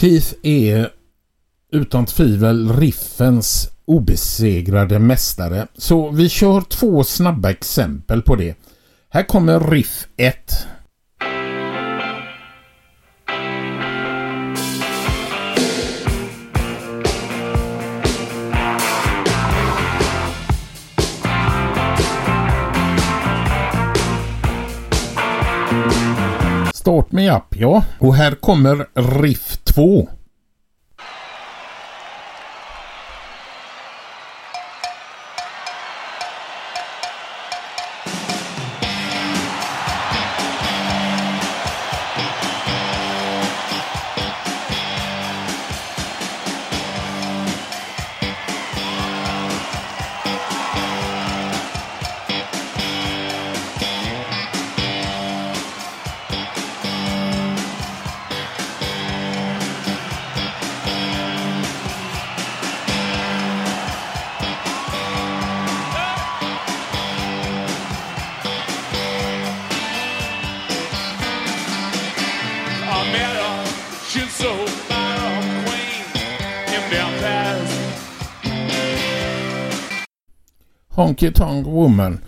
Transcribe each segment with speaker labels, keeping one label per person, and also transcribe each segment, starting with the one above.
Speaker 1: Keith är utan tvivel riffens obesegrade mästare. Så vi kör två snabba exempel på det. Här kommer riff 1. Start med app, ja. Och här kommer riff 2. Honky Tonk Woman.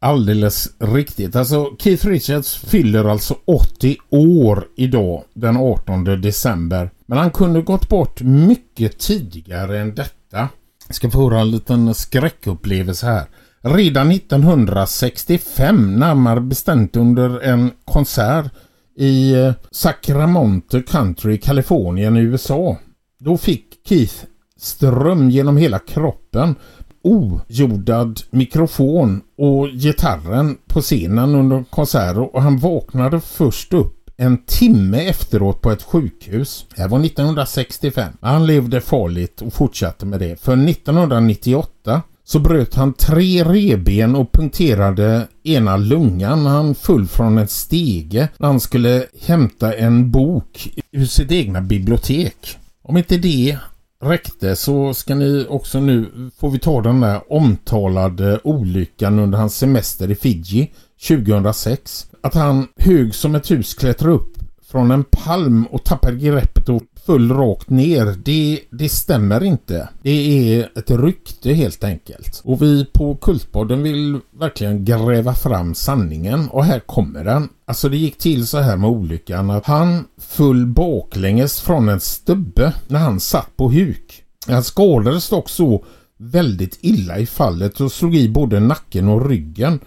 Speaker 1: Alldeles riktigt. Alltså Keith Richards fyller alltså 80 år idag den 18 december. Men han kunde gått bort mycket tidigare än detta. Jag ska få höra en liten skräckupplevelse här. Redan 1965, närmare bestämt under en konsert i eh, Sacramento Country, Kalifornien i USA. Då fick Keith ström genom hela kroppen ojordad mikrofon och gitarren på scenen under konserten och han vaknade först upp en timme efteråt på ett sjukhus. Det var 1965. Han levde farligt och fortsatte med det. För 1998 så bröt han tre reben och punkterade ena lungan. Han föll från en stege när han skulle hämta en bok ur sitt egna bibliotek. Om inte det räckte så ska ni också nu, får vi ta den där omtalade olyckan under hans semester i Fiji 2006. Att han hög som ett hus klättrar upp från en palm och tappar greppet och föll rakt ner. Det, det stämmer inte. Det är ett rykte helt enkelt. Och vi på Kultpodden vill verkligen gräva fram sanningen. Och här kommer den. Alltså det gick till så här med olyckan att han föll baklänges från en stubbe när han satt på huk. Han skadades dock så väldigt illa i fallet och slog i både nacken och ryggen.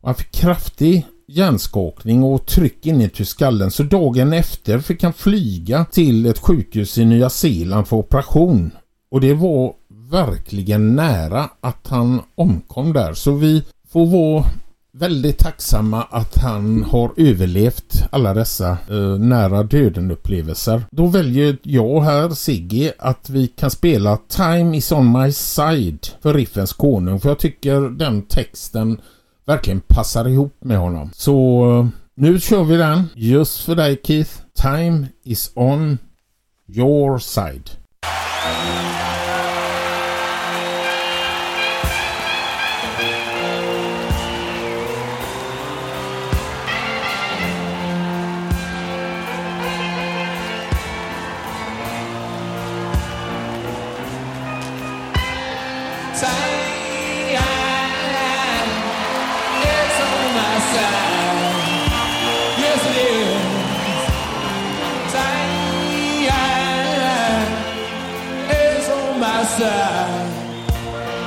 Speaker 1: Och han fick kraftig hjärnskakning och tryck inuti skallen så dagen efter fick han flyga till ett sjukhus i Nya Zeeland för operation. Och det var verkligen nära att han omkom där så vi får vara väldigt tacksamma att han har överlevt alla dessa eh, nära döden upplevelser. Då väljer jag här, Sigge, att vi kan spela Time is on my side för Riffens konung. För jag tycker den texten verkligen passar ihop med honom. Så eh, nu kör vi den just för dig Keith. Time is on your side. my side.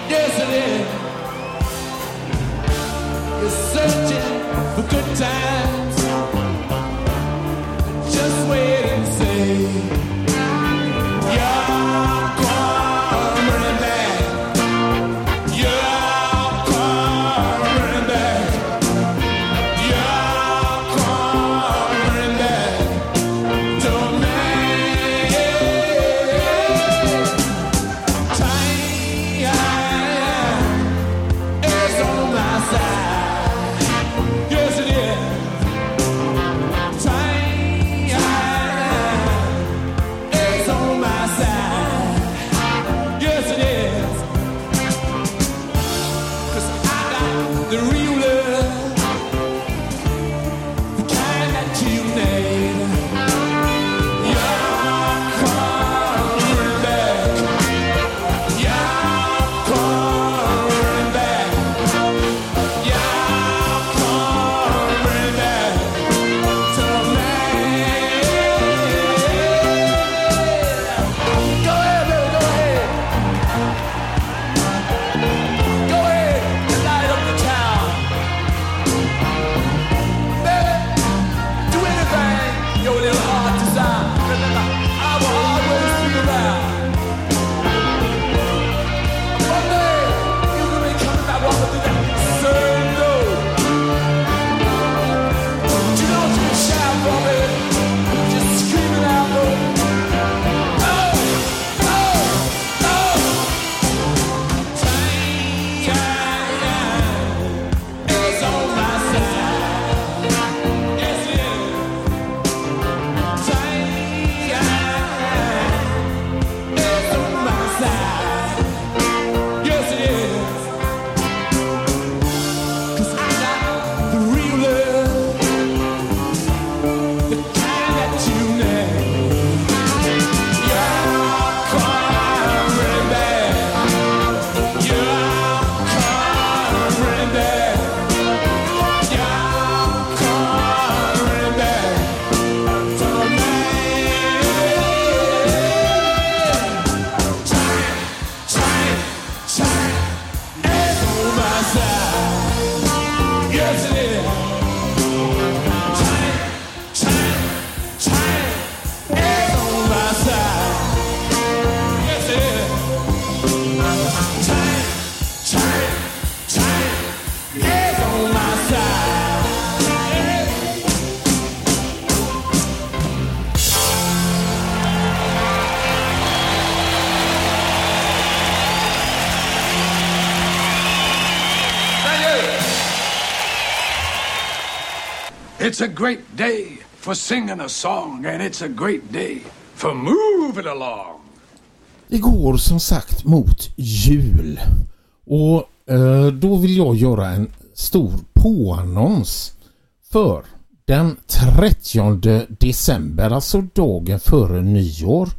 Speaker 2: Yes, it is. You're searching for good times. It's a great day for singing a song and it's a great day for moving along.
Speaker 1: Det går som sagt mot jul och eh, då vill jag göra en stor påannons för den 30 december, alltså dagen före nyår,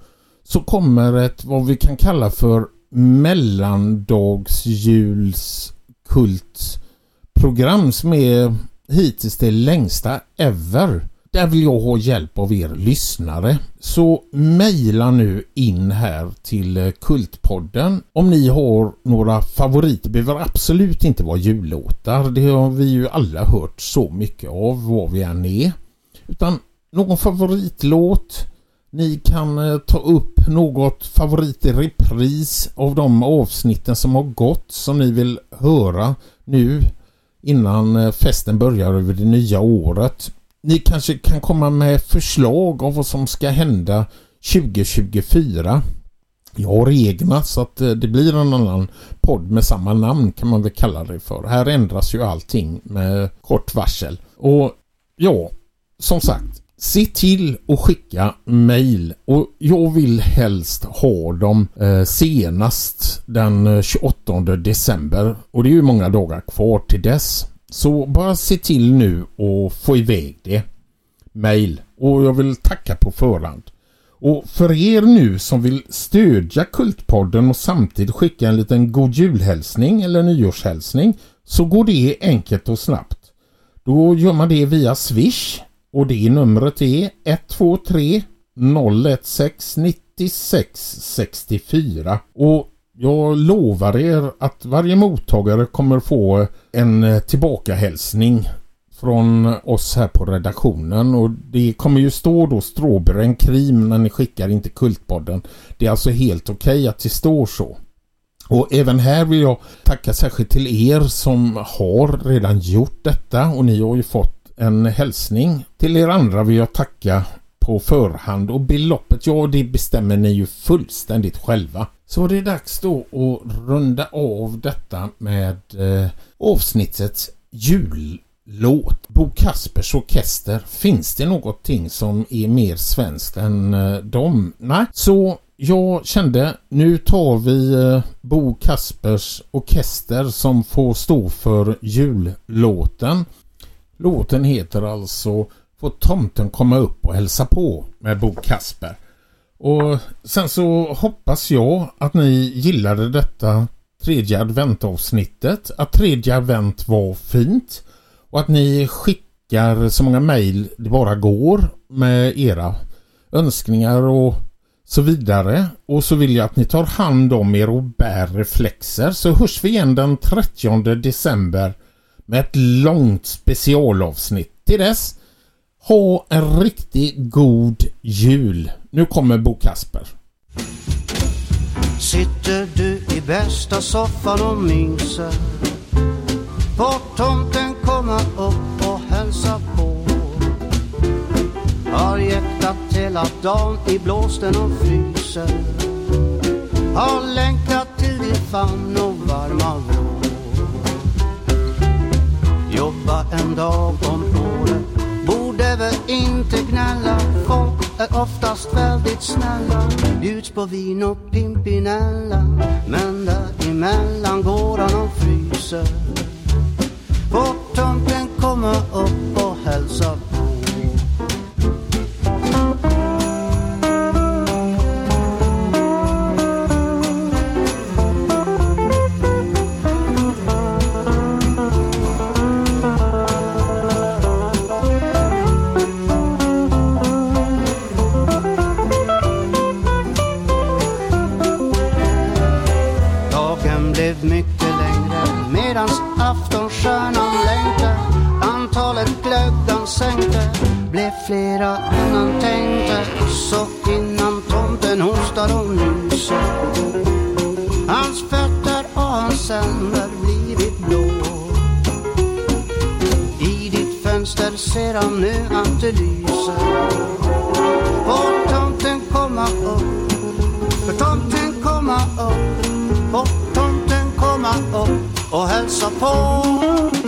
Speaker 1: så kommer ett vad vi kan kalla för mellandagsjulskultprogram som är hittills det längsta ever. Där vill jag ha hjälp av er lyssnare. Så mejla nu in här till eh, Kultpodden om ni har några favoriter. Det behöver absolut inte vara jullåtar. Det har vi ju alla hört så mycket av vad vi än är. Utan någon favoritlåt. Ni kan eh, ta upp något favorit i repris av de avsnitten som har gått som ni vill höra nu innan eh, festen börjar över det nya året. Ni kanske kan komma med förslag av vad som ska hända 2024. Jag har egna så att eh, det blir en annan podd med samma namn kan man väl kalla det för. Här ändras ju allting med kort varsel. Och ja, som sagt, se till att skicka mail och jag vill helst ha dem eh, senast den eh, 28 december och det är ju många dagar kvar till dess. Så bara se till nu och få iväg det. Mail. Och jag vill tacka på förhand. Och för er nu som vill stödja Kultpodden och samtidigt skicka en liten god julhälsning eller nyårshälsning så går det enkelt och snabbt. Då gör man det via Swish och det numret är 123 016 96 64 och jag lovar er att varje mottagare kommer få en eh, tillbakahälsning från oss här på redaktionen och det kommer ju stå då strawberry krim när ni skickar in till Kultpodden. Det är alltså helt okej okay att det står så. Och även här vill jag tacka särskilt till er som har redan gjort detta och ni har ju fått en hälsning. Till er andra vill jag tacka på förhand och beloppet, ja det bestämmer ni ju fullständigt själva. Så det är dags då att runda av detta med eh, avsnittets jullåt. Bo Kaspers Orkester. Finns det någonting som är mer svenskt än eh, dem? Nej, så jag kände nu tar vi eh, Bo Kaspers Orkester som får stå för jullåten. Låten heter alltså Får tomten komma upp och hälsa på med Bo Kasper. Och sen så hoppas jag att ni gillade detta tredje adventavsnittet. Att tredje advent var fint. Och att ni skickar så många mejl det bara går med era önskningar och så vidare. Och så vill jag att ni tar hand om er och bär reflexer. Så hörs vi igen den 30 december med ett långt specialavsnitt. Till dess ha en riktigt god jul. Nu kommer Bo Kasper.
Speaker 3: Sitter du i bästa soffan och myser Får tomten komma upp och hälsa på Har jäktat hela dagen i blåsten och fryser Har längtat till din famn och varma vrå en dag om året. Borde vi inte gnälla? Folk är oftast väldigt snälla. Bjuds på vin och Pimpinella. Men däremellan går han och fryser. Får tomten upp. Mycket längre. Medans aftonstjärnan längte Antalet glögg de sänkte. Blev flera än han tänkte Så innan tomten hostar och nyser. Hans fötter och hans händer blivit blå. I ditt fönster ser han nu att det lyser. Får tomten komma upp? För tomten komma upp? och hälsa på.